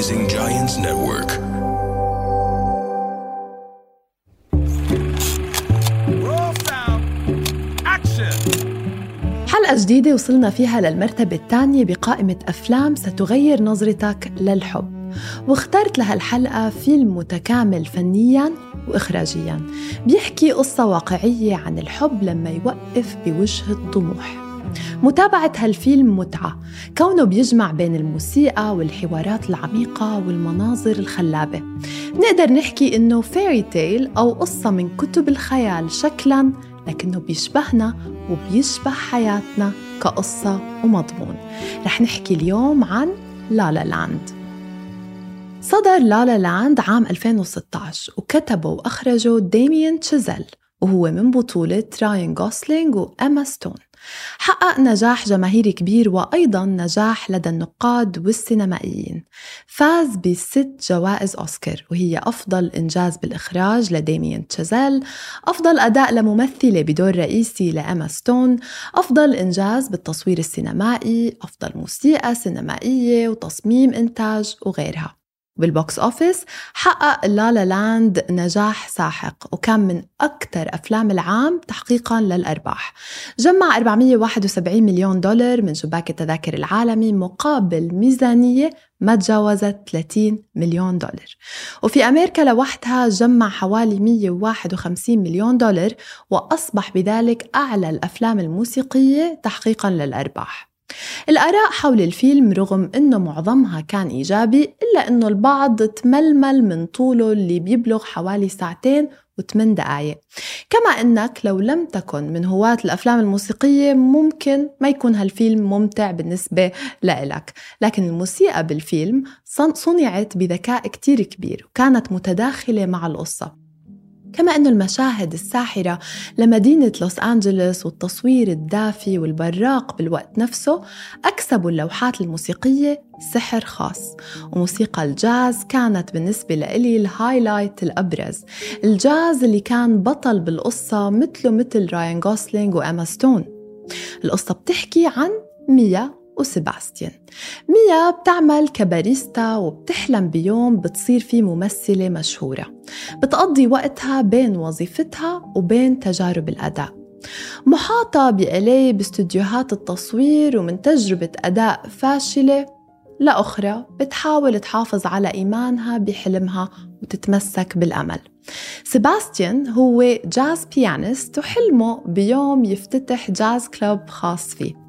Rising Giants Network. حلقة جديدة وصلنا فيها للمرتبة الثانية بقائمة أفلام ستغير نظرتك للحب. واخترت لهالحلقة فيلم متكامل فنياً وإخراجياً. بيحكي قصة واقعية عن الحب لما يوقف بوجه الطموح. متابعة هالفيلم متعة. كونه بيجمع بين الموسيقى والحوارات العميقة والمناظر الخلابة. نقدر نحكي إنه fairy tale أو قصة من كتب الخيال شكلاً لكنه بيشبهنا وبيشبه حياتنا كقصة ومضمون. رح نحكي اليوم عن La La Land صدر La La Land عام 2016 وكتبه وأخرجه ديميان تشيزل وهو من بطولة راين غوسلينج وإيما ستون. حقق نجاح جماهيري كبير وأيضا نجاح لدى النقاد والسينمائيين. فاز بست جوائز أوسكار وهي أفضل إنجاز بالإخراج لديميان تشازيل أفضل أداء لممثلة بدور رئيسي لإيما ستون أفضل إنجاز بالتصوير السينمائي أفضل موسيقى سينمائية وتصميم إنتاج وغيرها. بال box office حقق لا لا لاند نجاح ساحق وكان من أكثر أفلام العام تحقيقا للأرباح. جمع 471 مليون دولار من شباك التذاكر العالمي مقابل ميزانية ما تجاوزت 30 مليون دولار. وفي أمريكا لوحدها جمع حوالي 151 مليون دولار وأصبح بذلك أعلى الأفلام الموسيقية تحقيقا للأرباح. الآراء حول الفيلم رغم أنه معظمها كان إيجابي إلا أنه البعض تململ من طوله اللي بيبلغ حوالي ساعتين وثمان دقايق. كما أنك لو لم تكن من هواة الأفلام الموسيقية ممكن ما يكون هالفيلم ممتع بالنسبة لإلك. لكن الموسيقى بالفيلم صنعت بذكاء كتير كبير وكانت متداخلة مع القصة. كما أن المشاهد الساحرة لمدينة لوس أنجلوس والتصوير الدافي والبراق بالوقت نفسه أكسبوا اللوحات الموسيقية سحر خاص. وموسيقى الجاز كانت بالنسبة لإلي ال highlight الأبرز. الجاز اللي كان بطل بالقصة مثله مثل راين غوسلينج وإيما ستون. القصة بتحكي عن ميا وسيباستيان. ميا بتعمل كباريستا وبتحلم بيوم بتصير فيه ممثلة مشهورة. بتقضي وقتها بين وظيفتها وبين تجارب الأداء. محاطة بإلي باستديوهات التصوير ومن تجربة أداء فاشلة. لأخرى بتحاول تحافظ على إيمانها بحلمها وتتمسك بالأمل. سيباستيان هو jazz pianist وحلمه بيوم يفتتح jazz club خاص فيه.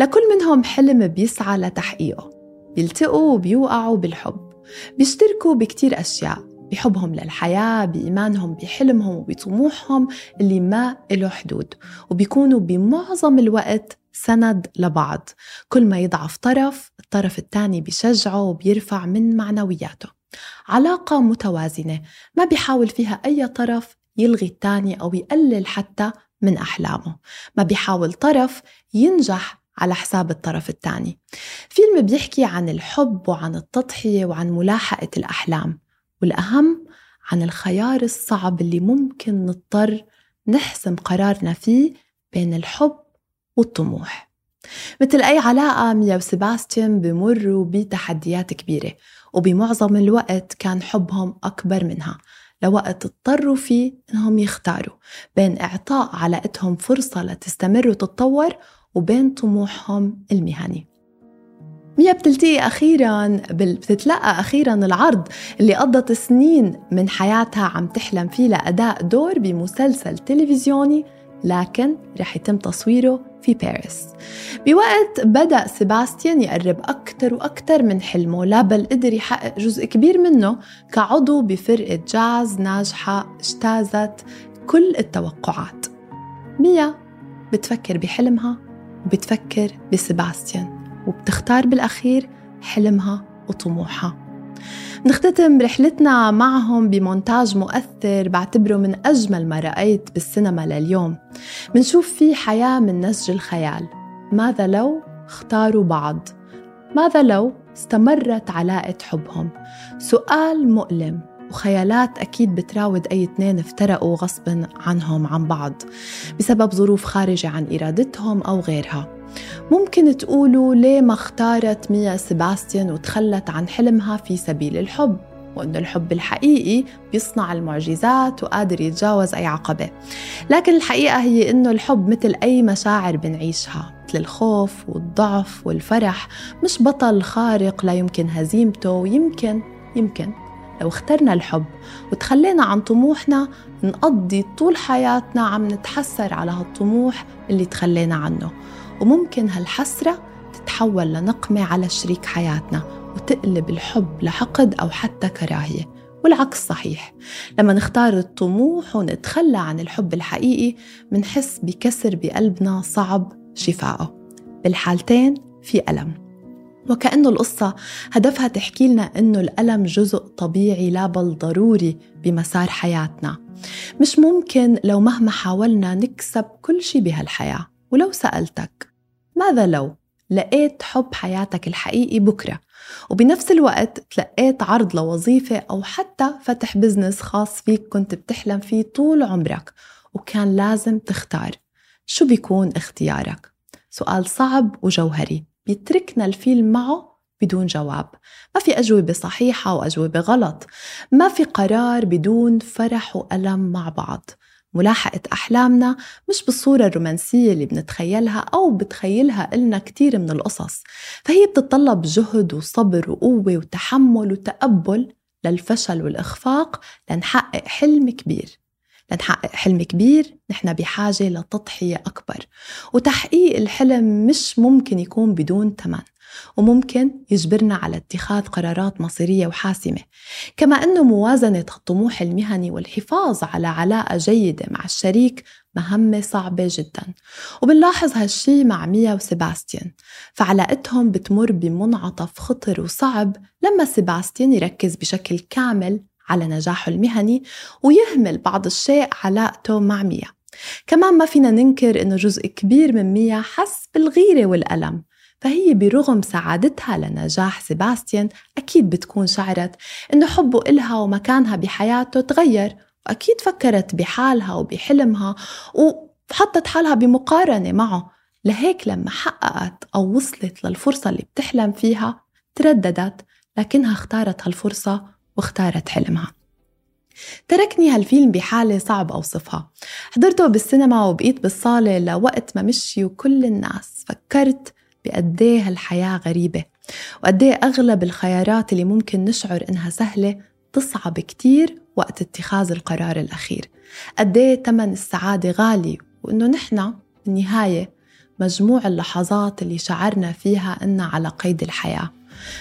لكل منهم حلم بيسعى لتحقيقه. بيلتقوا وبيوقعوا بالحب. بيشتركوا بكتير أشياء. بحبهم للحياة بإيمانهم بحلمهم وبطموحهم اللي ما له حدود. وبيكونوا بمعظم الوقت سند لبعض. كل ما يضعف طرف الطرف الثاني بيشجعه وبيرفع من معنوياته. علاقة متوازنة. ما بيحاول فيها أي طرف يلغي الثاني أو يقلل حتى من أحلامه. ما بيحاول طرف ينجح على حساب الطرف الثاني. فيلم بيحكي عن الحب وعن التضحية وعن ملاحقة الأحلام والأهم عن الخيار الصعب اللي ممكن نضطر نحسم قرارنا فيه بين الحب والطموح. مثل أي علاقة ميا وسيباستيان بمروا بتحديات كبيرة وبمعظم الوقت كان حبهم أكبر منها. لوقت اضطروا فيه إنهم يختاروا بين إعطاء علاقتهم فرصة لتستمر وتتطور وبين طموحهم المهني. ميا بتلتقي أخيرا بتتلقى أخيرا العرض اللي قضت سنين من حياتها عم تحلم فيه لأداء دور بمسلسل تلفزيوني لكن رح يتم تصويره في باريس. بوقت بدأ سيباستيان يقرب أكثر وأكثر من حلمه لا بل قدر يحقق جزء كبير منه كعضو بفرقة جاز ناجحة اجتازت كل التوقعات. ميا بتفكر بحلمها وبتفكر بسيباستيان وبتختار بالأخير حلمها وطموحها. نختتم رحلتنا معهم بمونتاج مؤثر بعتبره من أجمل ما رأيت بالسينما لليوم. منشوف فيه حياة من نسج الخيال. ماذا لو اختاروا بعض؟ ماذا لو استمرت علاقة حبهم؟ سؤال مؤلم وخيالات أكيد بتراود أي اثنين افترقوا غصبا عنهم عن بعض بسبب ظروف خارجة عن إرادتهم أو غيرها. ممكن تقولوا ليه ما اختارت ميا سيباستيان وتخلت عن حلمها في سبيل الحب وأن الحب الحقيقي بيصنع المعجزات وقادر يتجاوز أي عقبة. لكن الحقيقة هي أنه الحب مثل أي مشاعر بنعيشها مثل الخوف والضعف والفرح مش بطل خارق لا يمكن هزيمته ويمكن يمكن لو اخترنا الحب وتخلينا عن طموحنا نقضي طول حياتنا عم نتحسر على هالطموح اللي تخلينا عنه. وممكن هالحسرة تتحول لنقمة على شريك حياتنا وتقلب الحب لحقد أو حتى كراهية. والعكس صحيح لما نختار الطموح ونتخلى عن الحب الحقيقي منحس بكسر بقلبنا صعب شفائه بالحالتين في ألم. وكأنه القصة هدفها تحكي لنا إنه الألم جزء طبيعي لا بل ضروري بمسار حياتنا. مش ممكن لو مهما حاولنا نكسب كل شي بهالحياة. ولو سألتك ماذا لو لقيت حب حياتك الحقيقي بكرة؟ وبنفس الوقت تلقيت عرض لوظيفة أو حتى فتح بزنس خاص فيك كنت بتحلم فيه طول عمرك وكان لازم تختار. شو بيكون اختيارك؟ سؤال صعب وجوهري. بيتركنا الفيلم معه بدون جواب. ما في أجوبة صحيحة وأجوبة غلط. ما في قرار بدون فرح وألم مع بعض. ملاحقة أحلامنا مش بالصورة الرومانسية اللي بنتخيلها أو بتخيلها إلنا كتير من القصص. فهي بتتطلب جهد وصبر وقوة وتحمل وتقبل للفشل والإخفاق لنحقق حلم كبير. لنحقق حلم كبير نحن بحاجة لتضحية أكبر. وتحقيق الحلم مش ممكن يكون بدون ثمن وممكن يجبرنا على اتخاذ قرارات مصيرية وحاسمة. كما أنه موازنة الطموح المهني والحفاظ على علاقة جيدة مع الشريك مهمة صعبة جدا. وبنلاحظ هالشي مع ميا وسيباستيان. فعلاقتهم بتمر بمنعطف خطر وصعب لما سيباستيان يركز بشكل كامل على نجاحه المهني ويهمل بعض الشيء علاقته مع ميا. كمان ما فينا ننكر إنه جزء كبير من ميا حس بالغيرة والألم فهي برغم سعادتها لنجاح سيباستيان أكيد بتكون شعرت إنه حبه إلها ومكانها بحياته تغير وأكيد فكرت بحالها وبحلمها وحطت حالها بمقارنة معه. لهيك لما حققت أو وصلت للفرصة اللي بتحلم فيها ترددت لكنها اختارت هالفرصة واختارت حلمها. تركني هالفيلم بحالة صعب أوصفها. حضرته بالسينما وبقيت بالصالة لوقت ما مشيوا كل الناس. فكرت بقديه هالحياة غريبة. وقديه أغلب الخيارات اللي ممكن نشعر إنها سهلة تصعب كتير وقت اتخاذ القرار الأخير. قديه تمن السعادة غالي وإنه نحن بالنهاية مجموع اللحظات اللي شعرنا فيها إننا على قيد الحياة.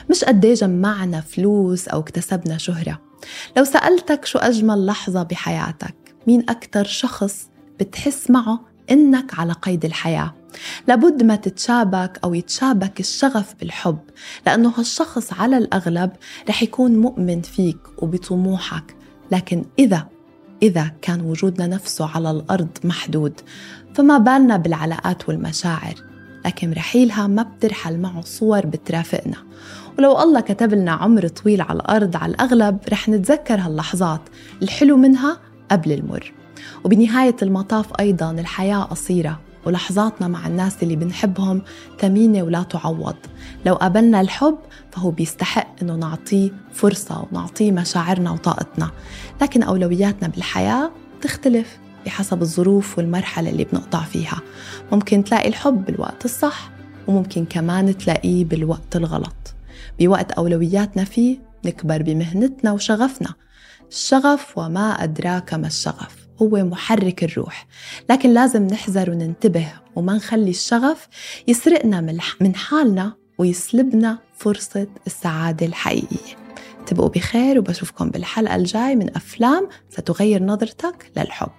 مش قديه جمعنا فلوس أو اكتسبنا شهرة. لو سألتك شو أجمل لحظة بحياتك مين أكتر شخص بتحس معه إنك على قيد الحياة؟ لابد ما تتشابك أو يتشابك الشغف بالحب لأنه هالشخص على الأغلب رح يكون مؤمن فيك وبطموحك. لكن إذا إذا كان وجودنا نفسه على الأرض محدود فما بالنا بالعلاقات والمشاعر. لكن رحيلها ما بترحل معه صور بترافقنا. ولو الله كتب لنا عمر طويل على الأرض على الأغلب رح نتذكر هاللحظات الحلو منها قبل المر. وبنهاية المطاف أيضا الحياة قصيرة ولحظاتنا مع الناس اللي بنحبهم ثمينة ولا تعوض. لو قابلنا الحب فهو بيستحق أنه نعطيه فرصة ونعطيه مشاعرنا وطاقتنا. لكن أولوياتنا بالحياة تختلف بحسب الظروف والمرحلة اللي بنقطع فيها. ممكن تلاقي الحب بالوقت الصح وممكن كمان تلاقيه بالوقت الغلط. بوقت أولوياتنا فيه نكبر بمهنتنا وشغفنا. الشغف وما أدراك ما الشغف هو محرك الروح. لكن لازم نحذر وننتبه وما نخلي الشغف يسرقنا من حالنا ويسلبنا فرصة السعادة الحقيقية. تبقوا بخير وبشوفكم بالحلقة الجاي من أفلام ستغير نظرتك للحب.